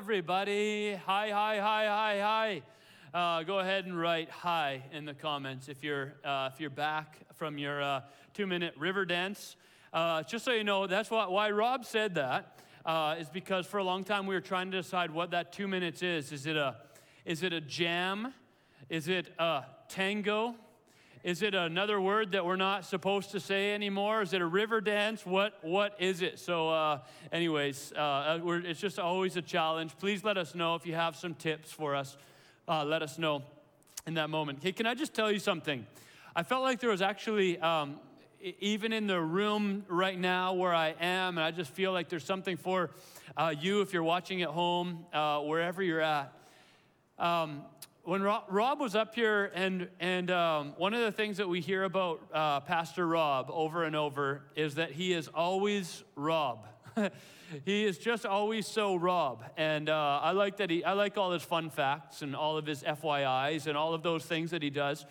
everybody. Hi, hi, hi, hi, hi. Uh, go ahead and write hi in the comments if you're, uh, if you're back from your uh, two minute river dance. Uh, just so you know, that's why, why Rob said that, uh, is because for a long time we were trying to decide what that two minutes is. Is it a, is it a jam? Is it a tango? Is it another word that we're not supposed to say anymore? Is it a river dance? What, what is it? So, uh, anyways, uh, it's just always a challenge. Please let us know if you have some tips for us. Uh, let us know in that moment. Hey, can I just tell you something? I felt like there was actually, um, even in the room right now where I am, and I just feel like there's something for uh, you if you're watching at home, uh, wherever you're at. Um, when Rob was up here, and, and um, one of the things that we hear about uh, Pastor Rob over and over is that he is always Rob. he is just always so Rob. And uh, I like that he, I like all his fun facts and all of his FYIs and all of those things that he does.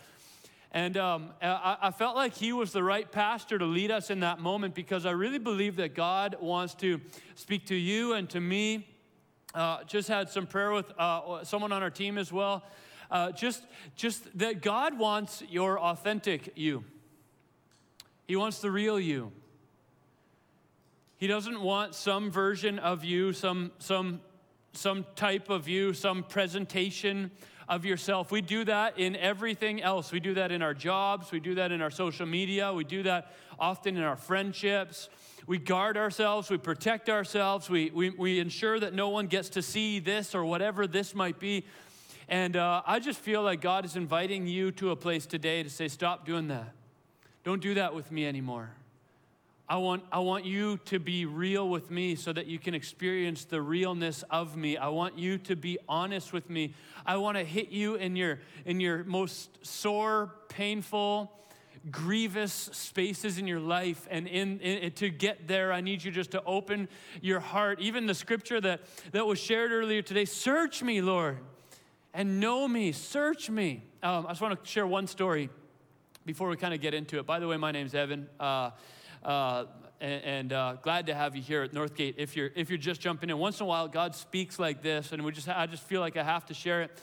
And um, I, I felt like he was the right pastor to lead us in that moment because I really believe that God wants to speak to you and to me uh, just had some prayer with uh, someone on our team as well. Uh, just, just that God wants your authentic you. He wants the real you. He doesn't want some version of you, some, some, some type of you, some presentation of yourself. We do that in everything else. We do that in our jobs, we do that in our social media, we do that often in our friendships we guard ourselves, we protect ourselves, we, we, we ensure that no one gets to see this or whatever this might be. And uh, I just feel like God is inviting you to a place today to say, stop doing that. Don't do that with me anymore. I want, I want you to be real with me so that you can experience the realness of me. I want you to be honest with me. I want to hit you in your, in your most sore, painful, grievous spaces in your life. And in, in, to get there, I need you just to open your heart. Even the scripture that, that was shared earlier today Search me, Lord, and know me. Search me. Um, I just want to share one story before we kind of get into it. By the way, my name's Evan. Uh, uh, and, and uh, glad to have you here at Northgate. If you're if you're just jumping in, once in a while God speaks like this, and we just I just feel like I have to share it.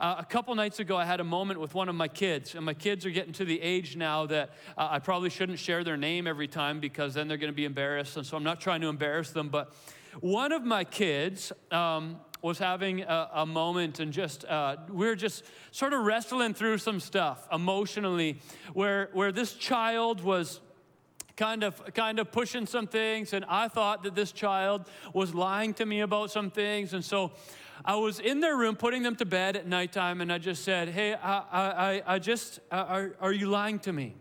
Uh, a couple nights ago, I had a moment with one of my kids, and my kids are getting to the age now that uh, I probably shouldn't share their name every time because then they're going to be embarrassed, and so I'm not trying to embarrass them. But one of my kids um, was having a, a, moment, and just uh, we are just sort of wrestling through some stuff emotionally, where where this child was kind of kind of pushing some things and i thought that this child was lying to me about some things and so I was in their room putting them to bed at nighttime, and I just said, Hey, I, I, I just, uh, are, are you lying to me?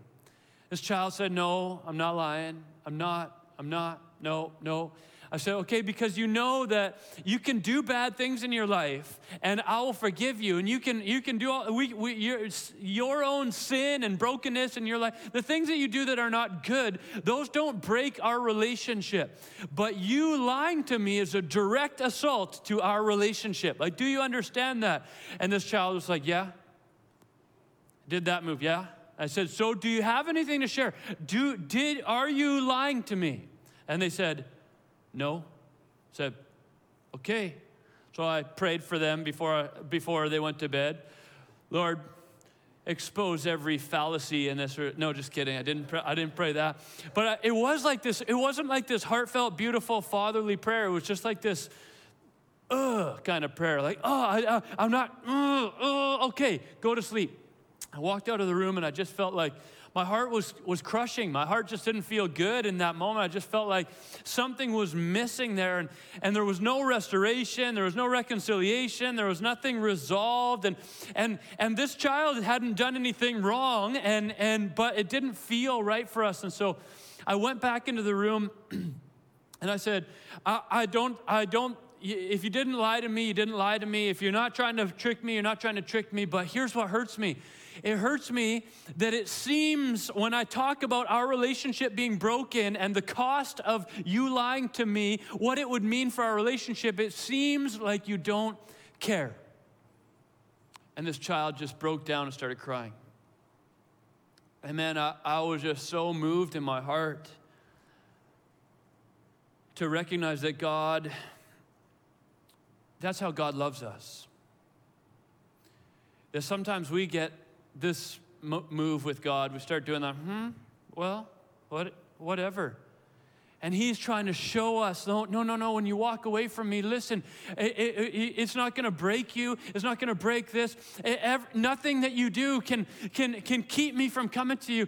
This child said, No, I'm not lying. I'm not, I'm not, no, no. I said, okay, because you know that you can do bad things in your life and I will forgive you. And you can, you can do all, we, we, your, your own sin and brokenness in your life, the things that you do that are not good, those don't break our relationship. But you lying to me is a direct assault to our relationship. Like, do you understand that? And this child was like, yeah. Did that move? Yeah. I said, so do you have anything to share? Do, did, are you lying to me? And they said, no. I said, okay. So I prayed for them before, before they went to bed. Lord, expose every fallacy in this. No, just kidding. I didn't. Pray, I didn't pray that. But uh, it was like this. It wasn't like this heartfelt, beautiful, fatherly prayer. It was just like this, ugh, kind of prayer. Like, oh, I, am not. Uh, okay, go to sleep. I walked out of the room and I just felt like my heart was, was crushing. My heart just didn't feel good in that moment. I just felt like something was missing there, and, and there was no restoration, there was no reconciliation, there was nothing resolved. And, and, and this child hadn't done anything wrong, and, and, but it didn't feel right for us. And so I went back into the room and I said, I, I don't, I don't if you didn't lie to me, you didn't lie to me. If you're not trying to trick me, you're not trying to trick me. But here's what hurts me it hurts me that it seems when I talk about our relationship being broken and the cost of you lying to me, what it would mean for our relationship, it seems like you don't care. And this child just broke down and started crying. And man, I, I was just so moved in my heart to recognize that God That's how God loves us. That sometimes we get this move with God, we start doing that, hmm, well, what, whatever. And he's trying to show us no, no, no, no. When you walk away from me, listen, it, it, it's not going to break you. It's not going to break this. It, nothing that you do can, can, can keep me from coming to you.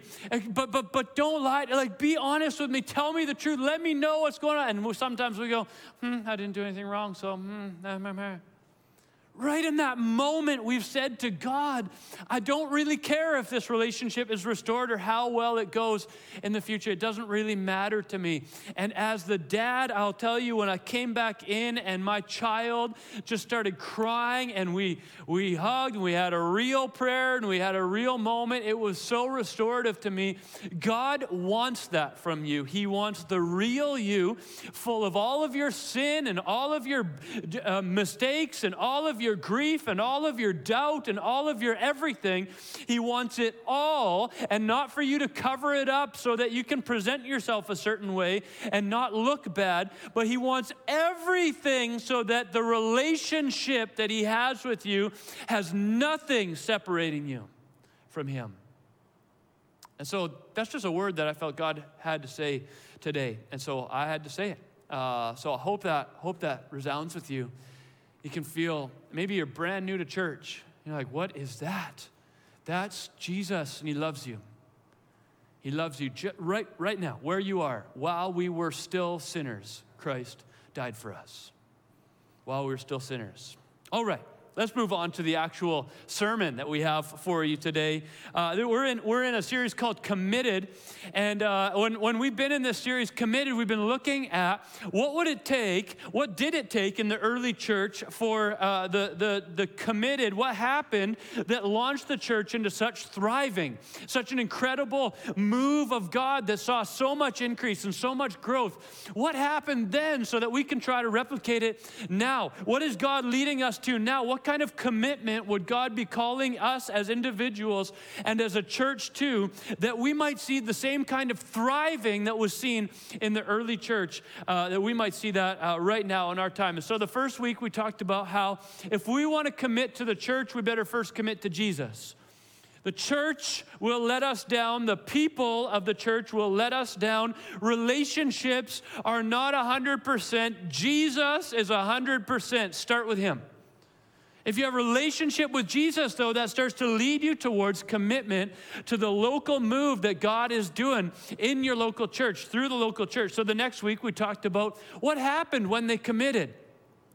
But, but, but don't lie. Like, be honest with me. Tell me the truth. Let me know what's going on. And sometimes we go, hmm, I didn't do anything wrong. So, hmm, Right in that moment, we've said to God, I don't really care if this relationship is restored or how well it goes in the future. It doesn't really matter to me. And as the dad, I'll tell you, when I came back in and my child just started crying and we, we hugged and we had a real prayer and we had a real moment, it was so restorative to me. God wants that from you. He wants the real you, full of all of your sin and all of your uh, mistakes and all of your grief and all of your doubt and all of your everything. He wants it all, and not for you to cover it up so that you can present yourself a certain way and not look bad, but He wants everything so that the relationship that He has with you has nothing separating you from Him. And so that's just a word that I felt God had to say today. And so I had to say it. Uh, so I hope that, hope that resounds with you you can feel maybe you're brand new to church. You're like, what is that? That's Jesus, and He loves you. He loves you right, right now, where you are. While we were still sinners, Christ died for us. While we were still sinners. All right. Let's move on to the actual sermon that we have for you today. Uh, we're, in, we're in a series called Committed. And uh, when, when we've been in this series, Committed, we've been looking at what would it take, what did it take in the early church for uh, the, the, the committed, what happened that launched the church into such thriving, such an incredible move of God that saw so much increase and so much growth. What happened then so that we can try to replicate it now? What is God leading us to now? What kind of commitment would God be calling us as individuals and as a church too, that we might see the same kind of thriving that was seen in the early church, uh, that we might see that uh, right now in our time. And so the first week we talked about how if we want to commit to the church, we better first commit to Jesus. The church will let us down. The people of the church will let us down. Relationships are not 100%. Jesus is 100%. Start with Him. If you have a relationship with Jesus, though, that starts to lead you towards commitment to the local move that God is doing in your local church, through the local church. So the next week we talked about what happened when they committed.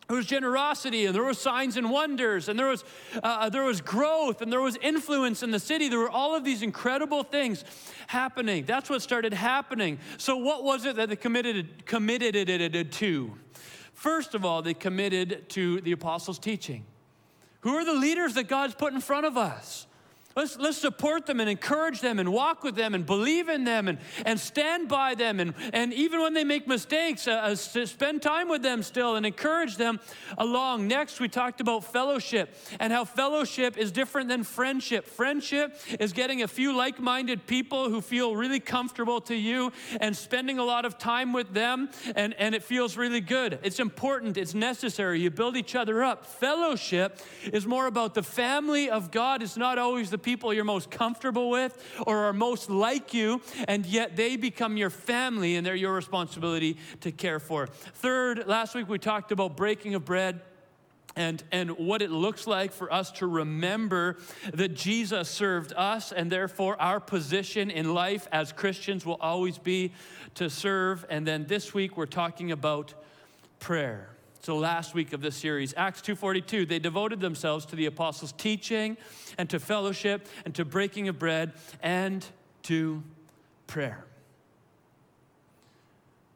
There was generosity, and there were signs and wonders, and there was, uh, there was growth, and there was influence in the city. There were all of these incredible things happening. That's what started happening. So, what was it that they committed, committed it to? First of all, they committed to the apostles' teaching. Who are the leaders that God's put in front of us? Let's, let's support them and encourage them and walk with them and believe in them and, and stand by them. And, and even when they make mistakes, uh, uh, spend time with them still and encourage them along. Next, we talked about fellowship and how fellowship is different than friendship. Friendship is getting a few like minded people who feel really comfortable to you and spending a lot of time with them, and, and it feels really good. It's important, it's necessary. You build each other up. Fellowship is more about the family of God, it's not always the people you're most comfortable with or are most like you, and yet they become your family and they're your responsibility to care for. Third, last week we talked about breaking of bread and, and what it looks like for us to remember that Jesus served us, and therefore our position in life as Christians will always be to serve. And then this week we're talking about prayer. So last week of this series, Acts 2:42, they devoted themselves to the apostles' teaching and to fellowship and to breaking of bread and to prayer.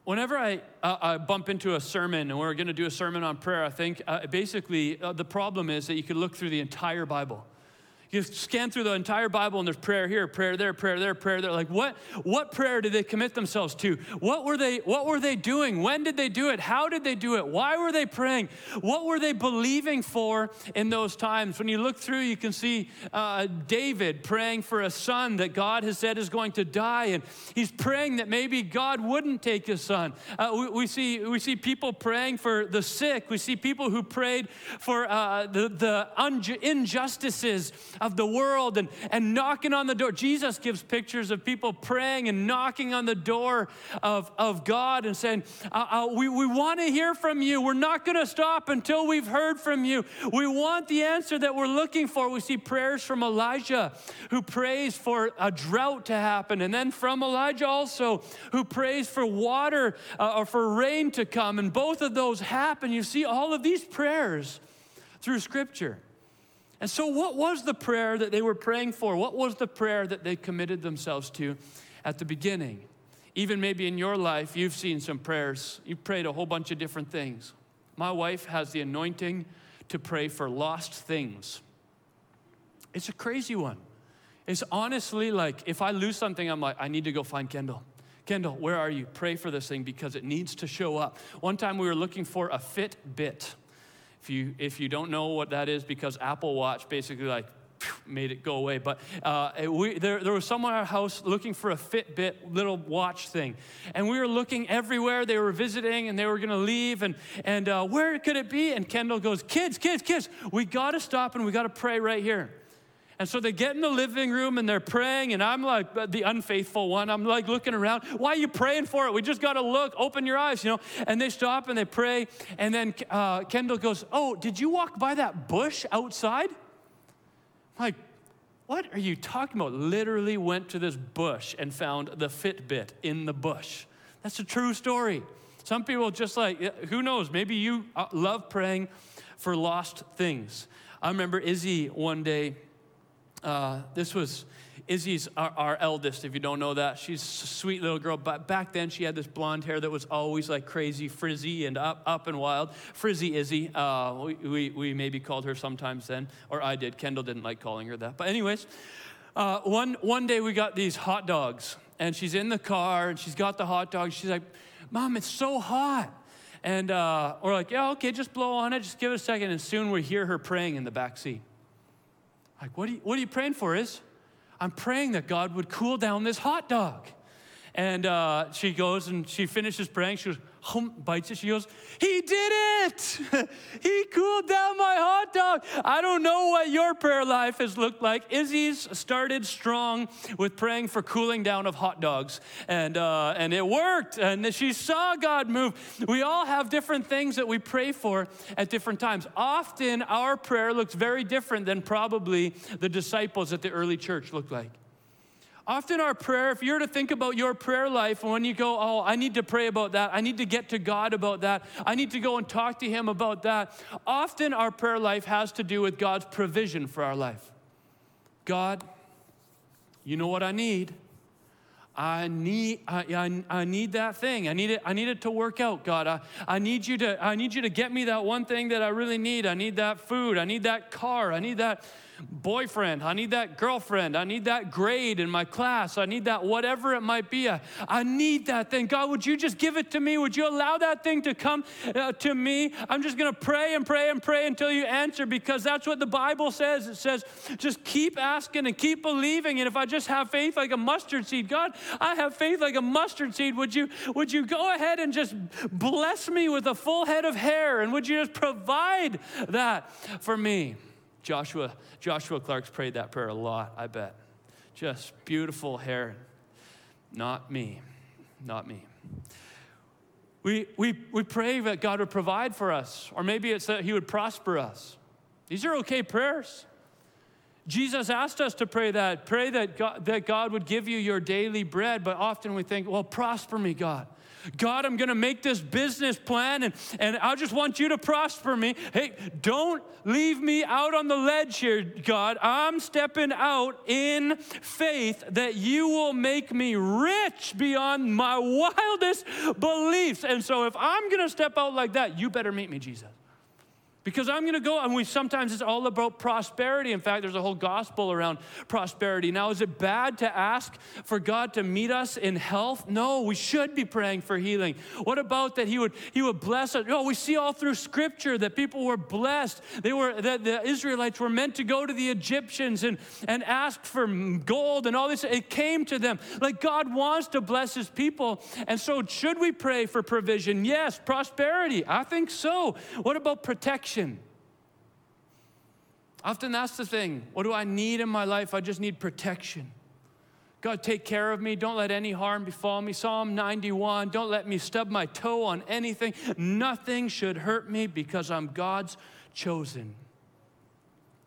Whenever I, uh, I bump into a sermon and we're going to do a sermon on prayer, I think uh, basically uh, the problem is that you could look through the entire Bible You scan through the entire Bible and there's prayer here, prayer there, prayer there, prayer there. Like what, what prayer did they commit themselves to? What were they, what were they doing? When did they do it? How did they do it? Why were they praying? What were they believing for in those times? When you look through, you can see uh, David praying for a son that God has said is going to die. And he's praying that maybe God wouldn't take his son. Uh, we, we, see, we see people praying for the sick. We see people who prayed for uh, the, the injustices of the world and, and knocking on the door. Jesus gives pictures of people praying and knocking on the door of, of God and saying, uh, uh, We, we want to hear from you. We're not going to stop until we've heard from you. We want the answer that we're looking for. We see prayers from Elijah who prays for a drought to happen, and then from Elijah also who prays for water uh, or for rain to come. And both of those happen. You see all of these prayers through Scripture. And so, what was the prayer that they were praying for? What was the prayer that they committed themselves to at the beginning? Even maybe in your life, you've seen some prayers. You've prayed a whole bunch of different things. My wife has the anointing to pray for lost things. It's a crazy one. It's honestly like if I lose something, I'm like, I need to go find Kendall. Kendall, where are you? Pray for this thing because it needs to show up. One time we were looking for a Fitbit. If you, if you don't know what that is, because Apple Watch basically like made it go away. But uh, we, there, there was someone at our house looking for a Fitbit little watch thing. And we were looking everywhere. They were visiting and they were going to leave. And, and uh, where could it be? And Kendall goes, Kids, kids, kids, we got to stop and we got to pray right here. And so they get in the living room and they're praying, and I'm like the unfaithful one. I'm like looking around. Why are you praying for it? We just got to look, open your eyes, you know. And they stop and they pray. And then uh, Kendall goes, Oh, did you walk by that bush outside? I'm like, what are you talking about? Literally went to this bush and found the Fitbit in the bush. That's a true story. Some people just like, who knows, maybe you uh, love praying for lost things. I remember Izzy one day uh, this was Izzy's our, our, eldest, if you don't know that. She's a sweet little girl, but back then she had this blonde hair that was always like crazy, frizzy, and up, up and wild. Frizzy Izzy, uh, we, we, maybe called her sometimes then, or I did. Kendall didn't like calling her that. But, anyways, uh, one, one day we got these hot dogs, and she's in the car, and she's got the hot dogs. She's like, Mom, it's so hot. And uh, we're like, yeah, okay, just blow on it, just give it a second. And soon we hear her praying in the back seat. Like, what are you, what are you praying for? Is I'm praying that God would cool down this hot dog. And uh, she goes and she finishes praying. She goes, hum, bites it. She goes, He did it! he cooled down my hot dog. I don't know what your prayer life has looked like. Izzy's started strong with praying for cooling down of hot dogs, and, uh, and it worked. And she saw God move. We all have different things that we pray for at different times. Often our prayer looks very different than probably the disciples at the early church looked like. Often, our prayer, if you're to think about your prayer life, when you go, Oh, I need to pray about that, I need to get to God about that, I need to go and talk to Him about that, often our prayer life has to do with God's provision for our life. God, you know what I need. I need, I, I, I, need that thing. I need it, I need it to work out, God. I, I, need you to, I need you to get me that one thing that I really need. I need that food. I need that car. I need that boyfriend. I need that girlfriend. I need that grade in my class. I need that whatever it might be. I, I need that thing. God, would you just give it to me? Would you allow that thing to come uh, to me? I'm just going to pray and pray and pray until you answer because that's what the Bible says. It says, just keep asking and keep believing. And if I just have faith like a mustard seed, God, I have faith like a mustard seed. Would you, would you go ahead and just bless me with a full head of hair? And would you just provide that for me? Joshua, Joshua Clark's prayed that prayer a lot, I bet. Just beautiful hair. Not me. Not me. We, we, we pray that God would provide for us, or maybe it's that He would prosper us. These are okay prayers. Jesus asked us to pray that. Pray that God, that God would give you your daily bread, but often we think, well, prosper me, God. God, I'm going to make this business plan and, and I just want you to prosper me. Hey, don't leave me out on the ledge here, God. I'm stepping out in faith that you will make me rich beyond my wildest beliefs. And so if I'm going to step out like that, you better meet me, Jesus. Because I'm going to go, and we sometimes it's all about prosperity. In fact, there's a whole gospel around prosperity. Now, is it bad to ask for God to meet us in health? No, we should be praying for healing. What about that He would He would bless us? No, we see all through Scripture that people were blessed. They were that the Israelites were meant to go to the Egyptians and and ask for gold and all this. It came to them. Like God wants to bless His people, and so should we pray for provision? Yes, prosperity. I think so. What about protection? Protection. Often that's the thing. What do I need in my life? I just need protection. God, take care of me. Don't let any harm befall me. Psalm 91 Don't let me stub my toe on anything. Nothing should hurt me because I'm God's chosen.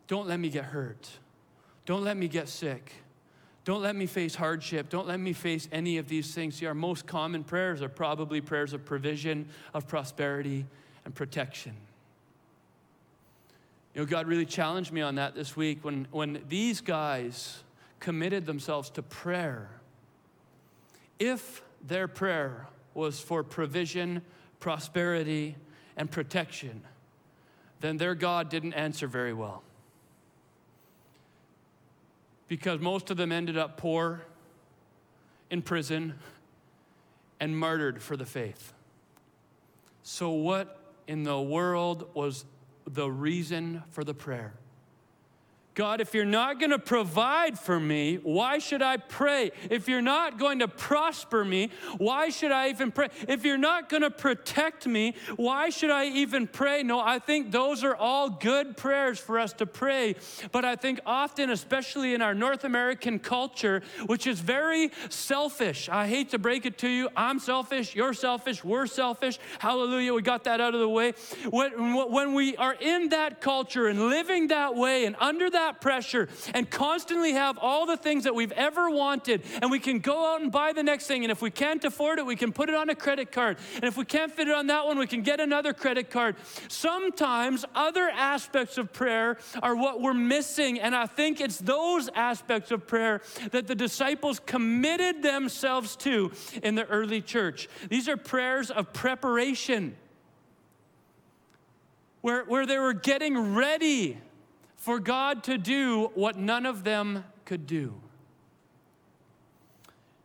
Don't let me get hurt. Don't let me get sick. Don't let me face hardship. Don't let me face any of these things. See, our most common prayers are probably prayers of provision, of prosperity, and protection. You know, God really challenged me on that this week when, when these guys committed themselves to prayer. If their prayer was for provision, prosperity, and protection, then their God didn't answer very well. Because most of them ended up poor, in prison, and martyred for the faith. So, what in the world was the reason for the prayer. God, if you're not going to provide for me, why should I pray? If you're not going to prosper me, why should I even pray? If you're not going to protect me, why should I even pray? No, I think those are all good prayers for us to pray. But I think often, especially in our North American culture, which is very selfish, I hate to break it to you, I'm selfish, you're selfish, we're selfish. Hallelujah, we got that out of the way. When we are in that culture and living that way and under that that pressure and constantly have all the things that we've ever wanted, and we can go out and buy the next thing. And if we can't afford it, we can put it on a credit card. And if we can't fit it on that one, we can get another credit card. Sometimes other aspects of prayer are what we're missing. And I think it's those aspects of prayer that the disciples committed themselves to in the early church. These are prayers of preparation. Where, where they were getting ready for God to do what none of them could do.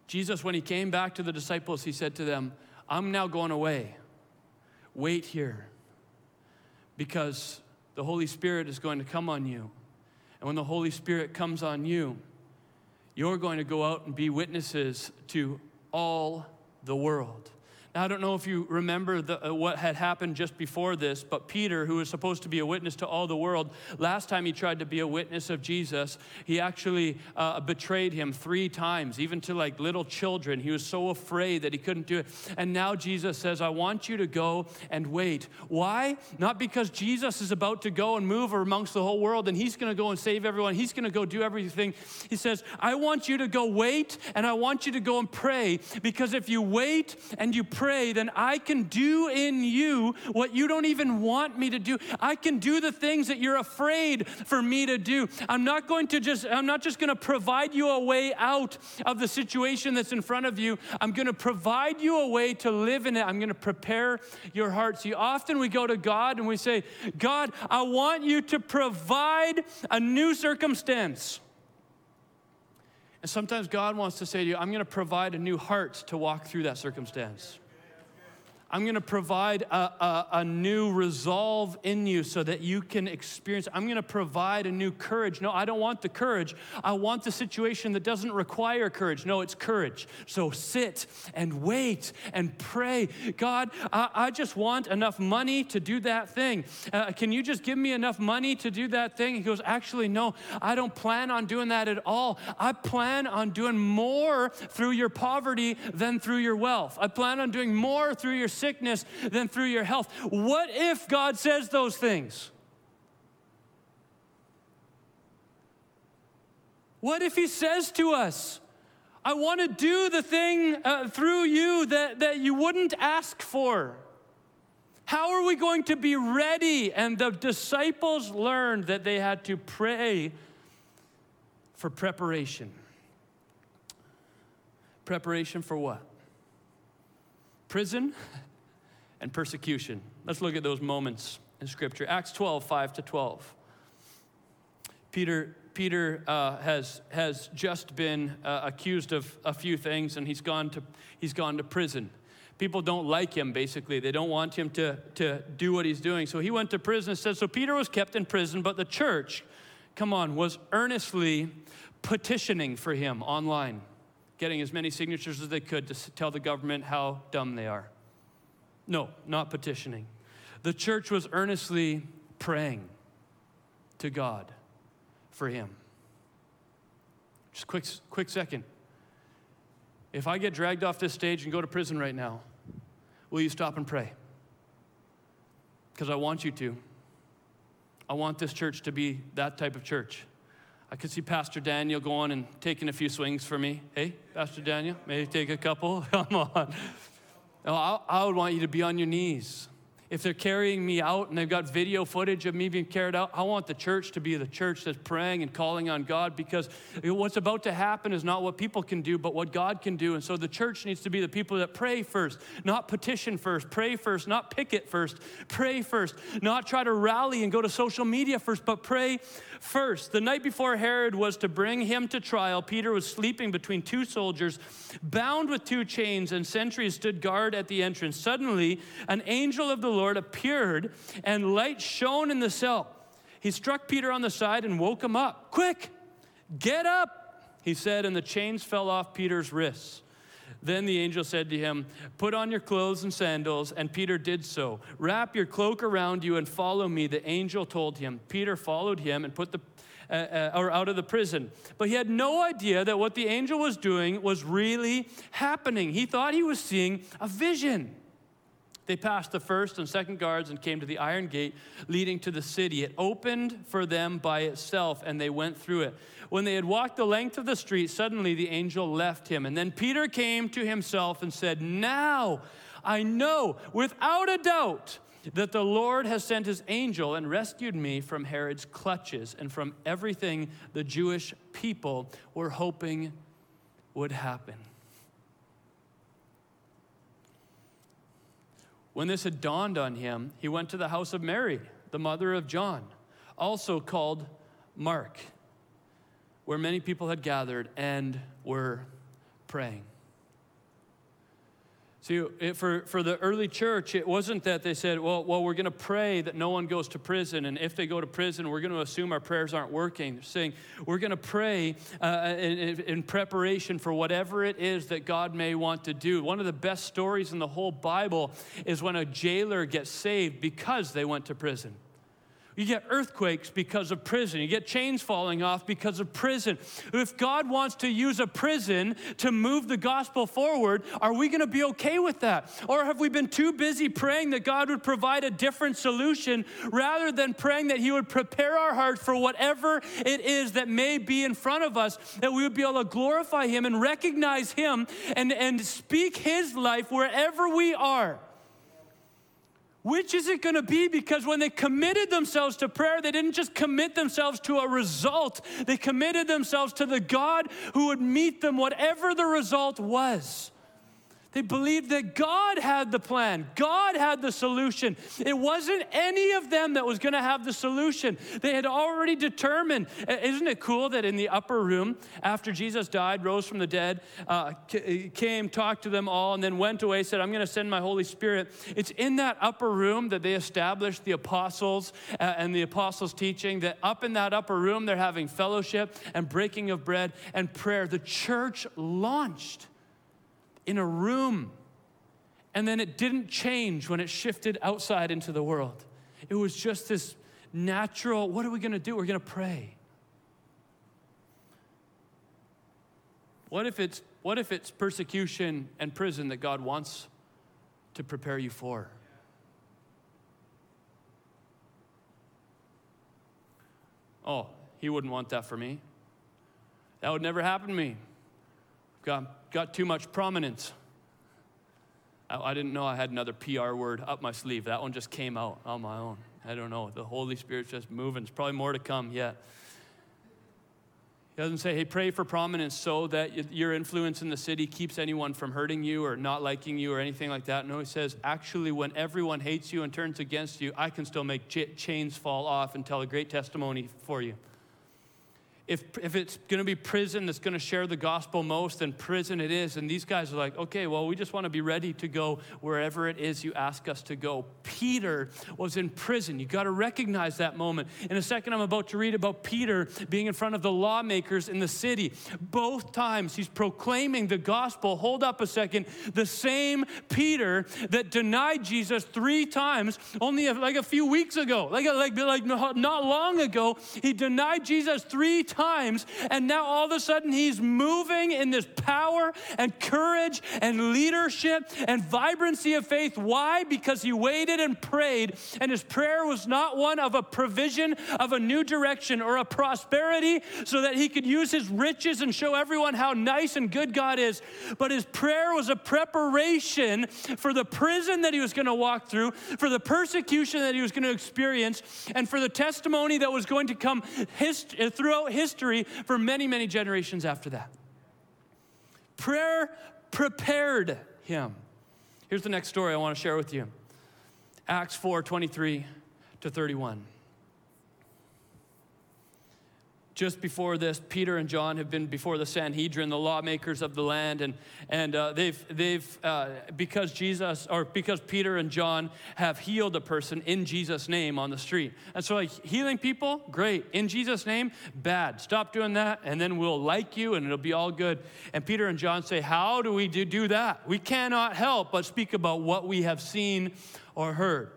Jesus, when he came back to the disciples, he said to them, I'm now going away. Wait here because the Holy Spirit is going to come on you. And when the Holy Spirit comes on you, you're going to go out and be witnesses to all the world. Now, I don't know if you remember the, uh, what had happened just before this, but Peter, who was supposed to be a witness to all the world, last time he tried to be a witness of Jesus, he actually uh, betrayed him three times, even to like little children. He was so afraid that he couldn't do it. And now Jesus says, I want you to go and wait. Why? Not because Jesus is about to go and move amongst the whole world and he's going to go and save everyone, he's going to go do everything. He says, I want you to go wait and I want you to go and pray because if you wait and you pray, then I can do in you what you don't even want me to do. I can do the things that you're afraid for me to do. I'm not going to just, I'm not just going to provide you a way out of the situation that's in front of you. I'm going to provide you a way to live in it. I'm going to prepare your heart. See, often we go to God and we say, God, I want you to provide a new circumstance. And sometimes God wants to say to you, I'm going to provide a new heart to walk through that circumstance. I'm going to provide a, a, a, new resolve in you so that you can experience. I'm going to provide a new courage. No, I don't want the courage. I want the situation that doesn't require courage. No, it's courage. So sit and wait and pray. God, I, I just want enough money to do that thing. Uh, can you just give me enough money to do that thing? He goes, Actually, no, I don't plan on doing that at all. I plan on doing more through your poverty than through your wealth. I plan on doing more through your sickness than through your health. What if God says those things? What if He says to us, I want to do the thing uh, through you that, that you wouldn't ask for? How are we going to be ready? And the disciples learned that they had to pray for preparation. Preparation for what? Prison? and persecution. Let's look at those moments in Scripture. Acts 12, 5 to 12. Peter, Peter uh, has, has just been uh, accused of a few things and he's gone to, he's gone to prison. People don't like him, basically. They don't want him to, to do what he's doing. So he went to prison and said, So Peter was kept in prison, but the church, come on, was earnestly petitioning for him online, getting as many signatures as they could to tell the government how dumb they are. No, not petitioning. The church was earnestly praying to God for him. Just quick, quick second. If I get dragged off this stage and go to prison right now, will you stop and pray? Because I want you to. I want this church to be that type of church. I could see Pastor Daniel going and taking a few swings for me. Hey, Pastor Daniel, maybe take a couple. Come on. I, would want you to be on your knees if they're carrying me out and they've got video footage of me being carried out, I want the church to be the church that's praying and calling on God because what's about to happen is not what people can do, but what God can do. And so the church needs to be the people that pray first, not petition first, pray first, not picket first, pray first, not try to rally and go to social media first, but pray first. The night before Herod was to bring him to trial, Peter was sleeping between two soldiers, bound with two chains, and sentries stood guard at the entrance. Suddenly, an angel of the Lord appeared, and light shone in the cell. He struck Peter on the side and woke him up. Quick, get up, he said, and the chains fell off Peter's wrists. Then the angel said to him, Put on your clothes and sandals. And Peter did so. Wrap your cloak around you and follow me, the angel told him. Peter followed him and put the uh, uh, or out of the prison. But he had no idea that what the angel was doing was really happening. He thought he was seeing a vision. They passed the first and second guards and came to the iron gate leading to the city. It opened for them by itself, and they went through it. When they had walked the length of the street, suddenly the angel left him. And then Peter came to himself and said, Now I know without a doubt that the Lord has sent his angel and rescued me from Herod's clutches and from everything the Jewish people were hoping would happen. When this had dawned on him, he went to the house of Mary, the mother of John, also called Mark, where many people had gathered and were praying. See, it, for, for the early church, it wasn't that they said, well, well we're going to pray that no one goes to prison, and if they go to prison, we're going to assume our prayers aren't working. They're saying, we're going to pray uh, in, in preparation for whatever it is that God may want to do. One of the best stories in the whole Bible is when a jailer gets saved because they went to prison. You get earthquakes because of prison. You get chains falling off because of prison. If God wants to use a prison to move the gospel forward, are we going to be okay with that? Or have we been too busy praying that God would provide a different solution rather than praying that He would prepare our hearts for whatever it is that may be in front of us, that we would be able to glorify Him and recognize Him and, and speak His life wherever we are? Which is it going to be? Because when they committed themselves to prayer, they didn't just commit themselves to a result, they committed themselves to the God who would meet them, whatever the result was. They believed that God had the plan, God had the solution. It wasn't any of them that was going to have the solution. They had already determined. Isn't it cool that in the upper room, after Jesus died, rose from the dead, uh, came, talked to them all, and then went away, said, I'm going to send my Holy Spirit. It's in that upper room that they established the apostles uh, and the apostles' teaching, that up in that upper room, they're having fellowship and breaking of bread and prayer. The church launched in a room. And then it didn't change when it shifted outside into the world. It was just this natural what are we going to do? We're going to pray. What if it's what if it's persecution and prison that God wants to prepare you for? Oh, he wouldn't want that for me. That would never happen to me. God, got too much prominence. I, I didn't know I had another PR word up my sleeve. That one just came out on my own. I don't know. The Holy Spirit's just moving. There's probably more to come yet. He doesn't say, hey, pray for prominence so that your influence in the city keeps anyone from hurting you or not liking you or anything like that. No, he says, actually, when everyone hates you and turns against you, I can still make ch- chains fall off and tell a great testimony for you if, if it's going to be prison that's going to share the gospel most, then prison it is. And these guys are like, okay, well, we just want to be ready to go wherever it is you ask us to go. Peter was in prison. You got to recognize that moment. In a second, I'm about to read about Peter being in front of the lawmakers in the city. Both times he's proclaiming the gospel. Hold up a second. The same Peter that denied Jesus three times only like a few weeks ago, like, like, like not long ago, he denied Jesus three times times, and now all of a sudden he's moving in this power and courage and leadership and vibrancy of faith. Why? Because he waited and prayed, and his prayer was not one of a provision of a new direction or a prosperity so that he could use his riches and show everyone how nice and good God is, but his prayer was a preparation for the prison that he was going to walk through, for the persecution that he was going to experience, and for the testimony that was going to come hist- throughout his history for many, many generations after that. Prayer prepared him. Here's the next story I want to share with you Acts 4 23 to 31 just before this, Peter and John have been before the Sanhedrin, the lawmakers of the land, and, and uh, they've, they've uh, because Jesus, or because Peter and John have healed a person in Jesus' name on the street. And so, like, healing people, great. In Jesus' name, bad. Stop doing that, and then we'll like you, and it'll be all good. And Peter and John say, How do we do, do that? We cannot help but speak about what we have seen or heard.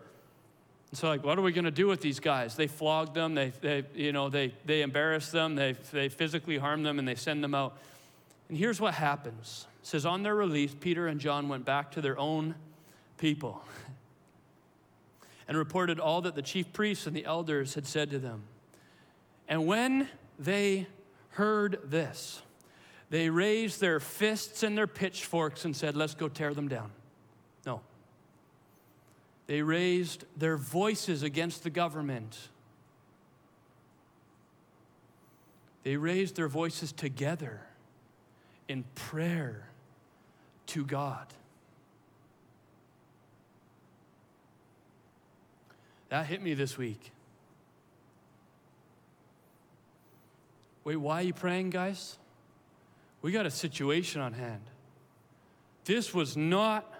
So, like, what are we going to do with these guys? They flog them, they, they, you know, they, they embarrass them, they, they physically harm them, and they send them out. And here's what happens. It says, on their release, Peter and John went back to their own people and reported all that the chief priests and the elders had said to them. And when they heard this, they raised their fists and their pitchforks and said, Let's go tear them down. They raised their voices against the government. They raised their voices together in prayer to God. That hit me this week. Wait, why are you praying, guys? We got a situation on hand. This was not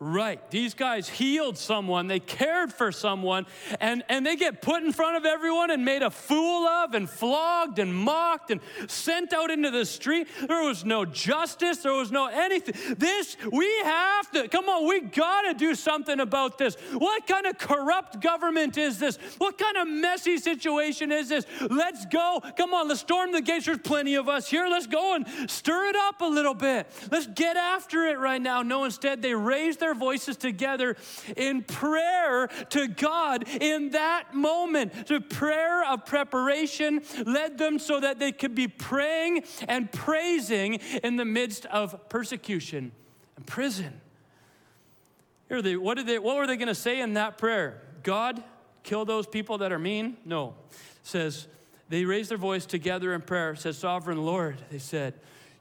right. These guys healed someone, they cared for someone, and, and they get put in front of everyone and made a fool of, and flogged and mocked and sent out into the street. There was no justice, there was no anything. This, we have to, come on, we gotta do something about this. What kind of corrupt government is this? What kind of messy situation is this? Let's go. Come on, let's storm the gates. There's plenty of us here. Let's go and stir it up a little bit. Let's get after it right now. No, instead, they raised their their voices together in prayer to God in that moment. The prayer of preparation led them so that they could be praying and praising in the midst of persecution and prison. Here they, what, did they, what were they going to say in that prayer? God, kill those people that are mean? No. It says, they raised their voice together in prayer. It says, Sovereign Lord, they said,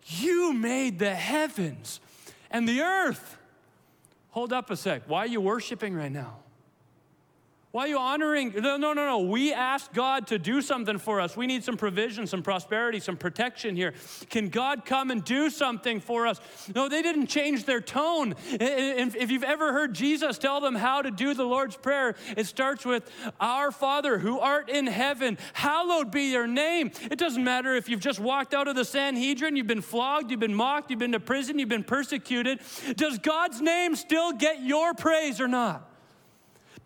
You made the heavens and the earth. Hold up a sec. Why are you worshiping right now? Why are you honoring? No, no, no, no. We asked God to do something for us. We need some provision, some prosperity, some protection here. Can God come and do something for us? No, they didn't change their tone. If you've ever heard Jesus tell them how to do the Lord's Prayer, it starts with, Our Father who art in heaven, hallowed be your name. It doesn't matter if you've just walked out of the Sanhedrin, you've been flogged, you've been mocked, you've been to prison, you've been persecuted. Does God's name still get your praise or not?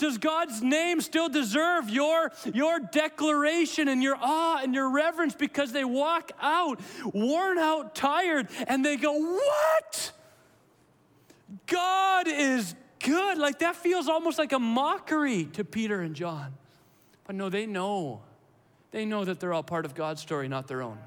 Does God's name still deserve your, your declaration and your awe and your reverence because they walk out worn out, tired, and they go, What? God is good. Like that feels almost like a mockery to Peter and John. But no, they know. They know that they're all part of God's story, not their own.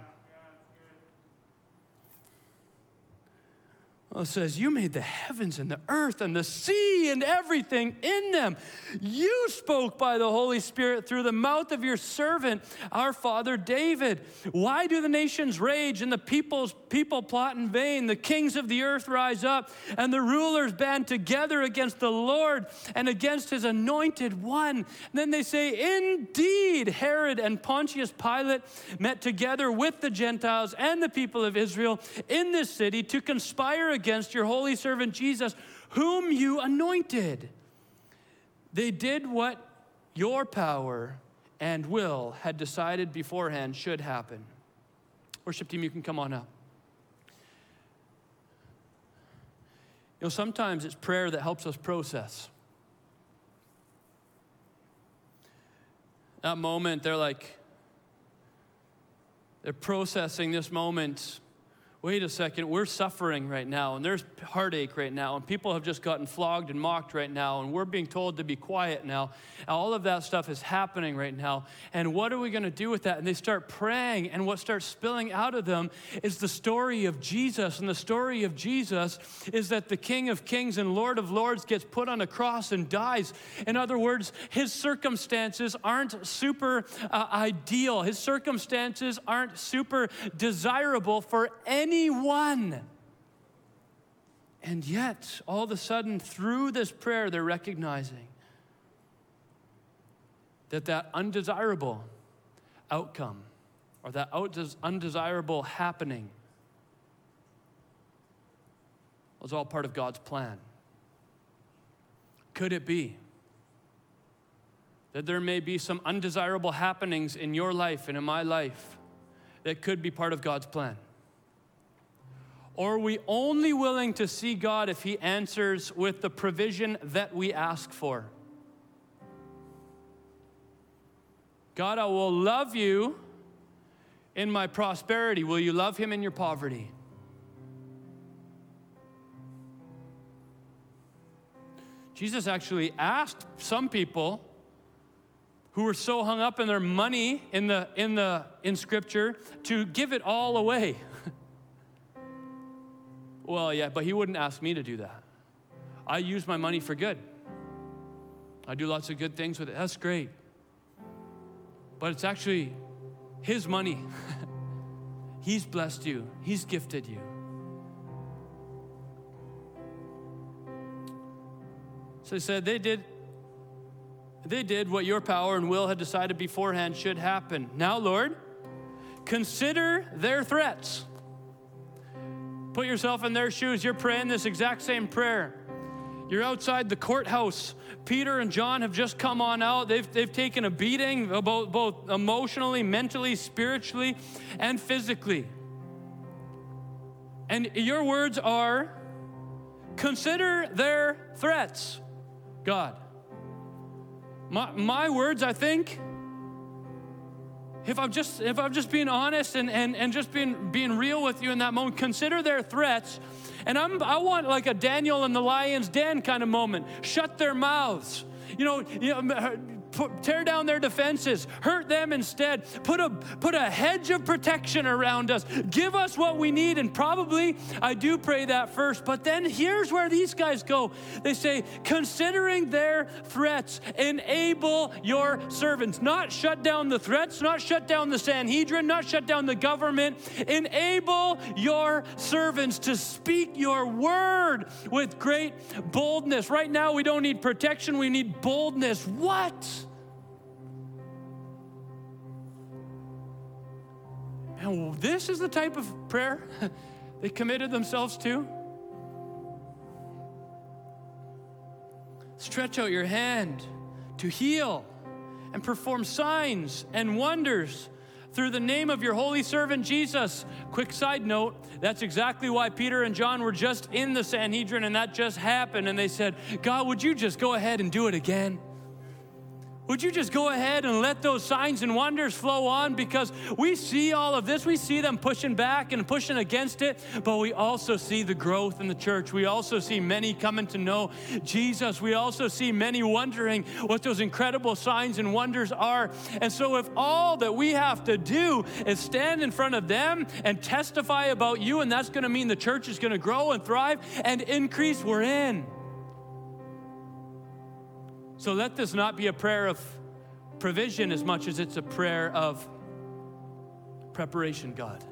Well, it says, You made the heavens and the earth and the sea and everything in them. You spoke by the Holy Spirit through the mouth of your servant, our father David. Why do the nations rage and the peoples, people plot in vain? The kings of the earth rise up and the rulers band together against the Lord and against his anointed one. And then they say, Indeed, Herod and Pontius Pilate met together with the Gentiles and the people of Israel in this city to conspire against against your holy servant Jesus, whom you anointed. They did what your power and will had decided beforehand should happen. Worship team, you can come on up. You know, sometimes it's prayer that helps us process. That moment, they're like, they're processing this moment wait a second, we're suffering right now, and there's heartache right now, and people have just gotten flogged and mocked right now, and we're being told to be quiet now. All of that stuff is happening right now. And what are we going to do with that? And they start praying, and what starts spilling out of them is the story of Jesus. And the story of Jesus is that the King of Kings and Lord of Lords gets put on a cross and dies. In other words, his circumstances aren't super uh, ideal, his circumstances aren't super desirable for any anyone. And yet, all of a sudden, through this prayer, they're recognizing that that undesirable outcome or that undesirable happening was all part of God's plan. Could it be that there may be some undesirable happenings in your life and in my life that could be part of God's plan? Or are we only willing to see God if He answers with the provision that we ask for? God, I will love you in my prosperity. Will you love Him in your poverty? Jesus actually asked some people who were so hung up in their money in the in the in scripture to give it all away. Well, yeah, but he wouldn't ask me to do that. I use my money for good. I do lots of good things with it. That's great. But it's actually his money. He's blessed you, He's gifted you. So he said, they did, they did what your power and will had decided beforehand should happen. Now, Lord, consider their threats Put yourself in their shoes. You're praying this exact same prayer. You're outside the courthouse. Peter and John have just come on out. They've, they've taken a beating, both, both emotionally, mentally, spiritually, and physically. And your words are consider their threats, God. My, my words, I think, if I'm just if I'm just being honest and, and, and just being being real with you in that moment, consider their threats. And I'm I want like a Daniel in the lion's den kind of moment. Shut their mouths. You know, you know put, tear down their defenses, hurt them instead. Put a, put a hedge of protection around us. Give us what we need. And probably I do pray that first. But then here's where these guys go they say, considering their threats, enable your servants. Not shut down the threats, not shut down the Sanhedrin, not shut down the government. Enable your servants to speak your word with great boldness. Right now, we don't need protection, we need boldness. What? And this is the type of prayer they committed themselves to. Stretch out your hand to heal and perform signs and wonders through the name of your holy servant Jesus. Quick side note that's exactly why Peter and John were just in the Sanhedrin and that just happened. And they said, God, would you just go ahead and do it again? Would you just go ahead and let those signs and wonders flow on? Because we see all of this. We see them pushing back and pushing against it, but we also see the growth in the church. We also see many coming to know Jesus. We also see many wondering what those incredible signs and wonders are. And so, if all that we have to do is stand in front of them and testify about you, and that's going to mean the church is going to grow and thrive and increase, we're in. So let this not be a prayer of provision as much as it's a prayer of preparation, God.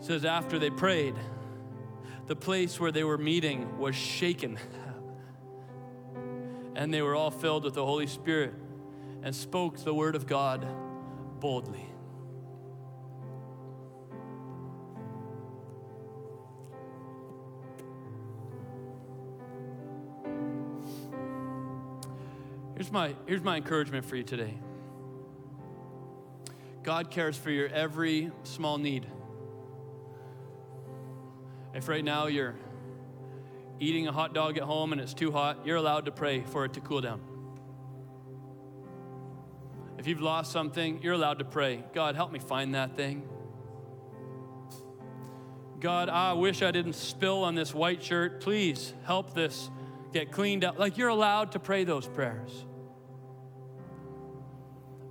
It says after they prayed, the place where they were meeting was shaken. and they were all filled with the Holy Spirit and spoke the word of God boldly. Here's my, here's my encouragement for you today God cares for your every small need. If right now you're eating a hot dog at home and it's too hot, you're allowed to pray for it to cool down. If you've lost something, you're allowed to pray God, help me find that thing. God, I wish I didn't spill on this white shirt. Please help this get cleaned up. Like you're allowed to pray those prayers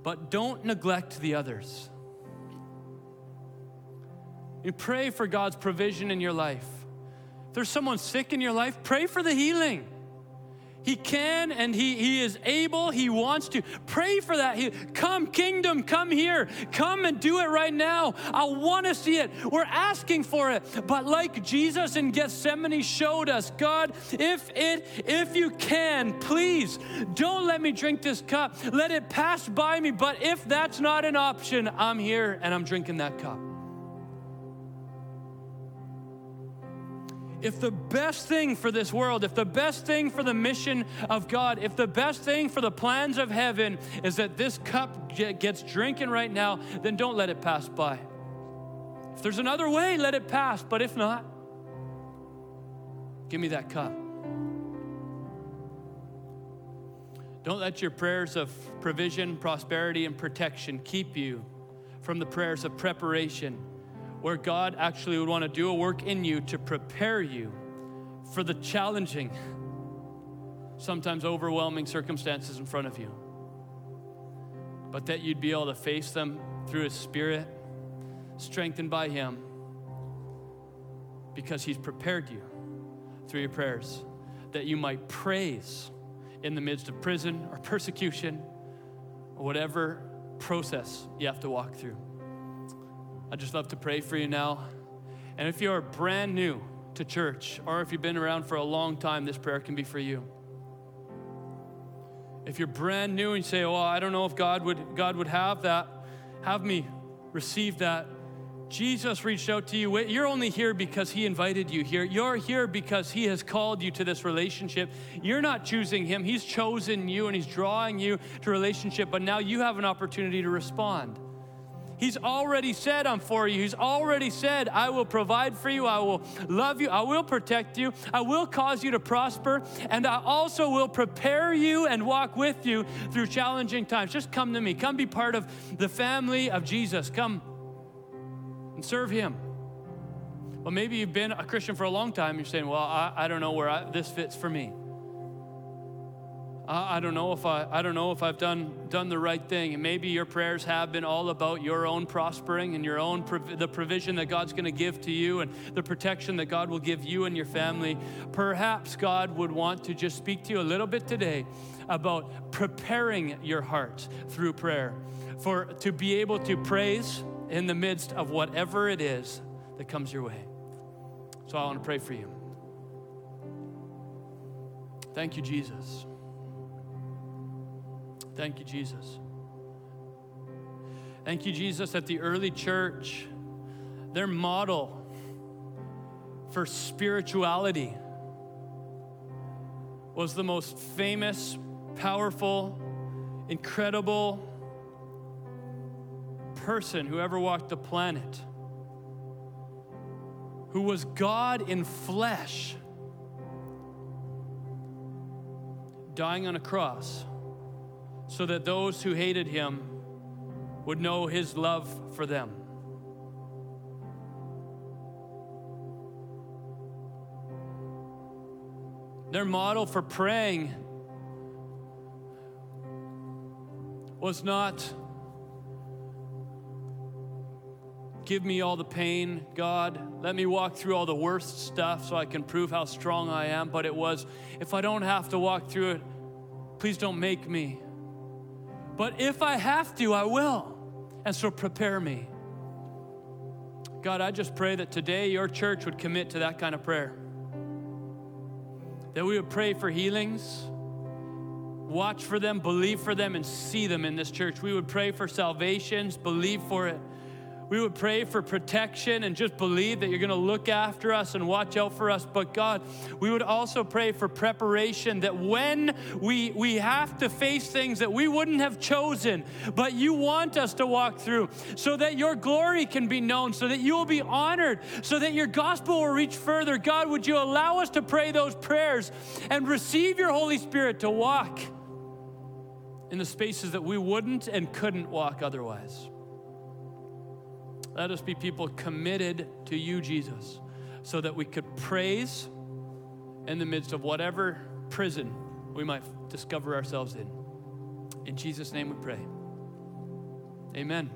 but don't neglect the others. You pray for God's provision in your life. If there's someone sick in your life, pray for the healing. He can and he, he is able, he wants to. Pray for that. He, come, kingdom, come here. Come and do it right now. I want to see it. We're asking for it. But like Jesus in Gethsemane showed us, God, if it if you can, please don't let me drink this cup. Let it pass by me. But if that's not an option, I'm here and I'm drinking that cup. If the best thing for this world, if the best thing for the mission of God, if the best thing for the plans of heaven is that this cup gets drinking right now, then don't let it pass by. If there's another way, let it pass. But if not, give me that cup. Don't let your prayers of provision, prosperity, and protection keep you from the prayers of preparation where God actually would want to do a work in you to prepare you for the challenging, sometimes overwhelming circumstances in front of you. But that you'd be able to face them through His Spirit, strengthened by Him, because He's prepared you through your prayers, that you might praise in the midst of prison or persecution or whatever process you have to walk through. I'd just love to pray for you now. And if you're brand new to church, or if you've been around for a long time, this prayer can be for you. If you're brand new and you say, "Oh, I don't know if God would God would have that," have me receive that. Jesus reached out to you. You're only here because He invited you here. You're here because He has called you to this relationship. You're not choosing Him, He's chosen you and He's drawing you to relationship. But now you have an opportunity to respond. He's already said, I'm for you. He's already said, I will provide for you. I will love you. I will protect you. I will cause you to prosper. And I also will prepare you and walk with you through challenging times. Just come to me. Come be part of the family of Jesus. Come and serve Him. Well, maybe you've been a Christian for a long time. You're saying, well, I, I don't know where I, this fits for me. I don't know if I, I don't know if I've done, done the right thing. And maybe your prayers have been all about your own prospering and your own, the provision that God's going to give to you and the protection that God will give you and your family. Perhaps God would want to just speak to you a little bit today about preparing your heart through prayer for to be able to praise in the midst of whatever it is that comes your way. So I want to pray for you. Thank you, Jesus. Thank you, Jesus. Thank you, Jesus, that the early church, their model for spirituality was the most famous, powerful, incredible person who ever walked the planet, who was God in flesh dying on a cross so that those who hated him would know his love for them. Their model for praying was not give me all the pain, God. Let me walk through all the worst stuff so I can prove how strong I am. But it was, if I don't have to walk through it, please don't make me. But if I have to, I will. And so prepare me. God, I just pray that today your church would commit to that kind of prayer. That we would pray for healings, watch for them, believe for them, and see them in this church. We would pray for salvations, believe for it we would pray for protection and just believe that you're going to look after us and watch out for us. But God, we would also pray for preparation that when we, we have to face things that we wouldn't have chosen, but you want us to walk through so that your glory can be known, so that you will be honored, so that your gospel will reach further. God, would you allow us to pray those prayers and receive your Holy Spirit to walk in the spaces that we wouldn't and couldn't walk otherwise? Let us be people committed to you, Jesus, so that we could praise in the midst of whatever prison we might discover ourselves in. In Jesus' name we pray. Amen.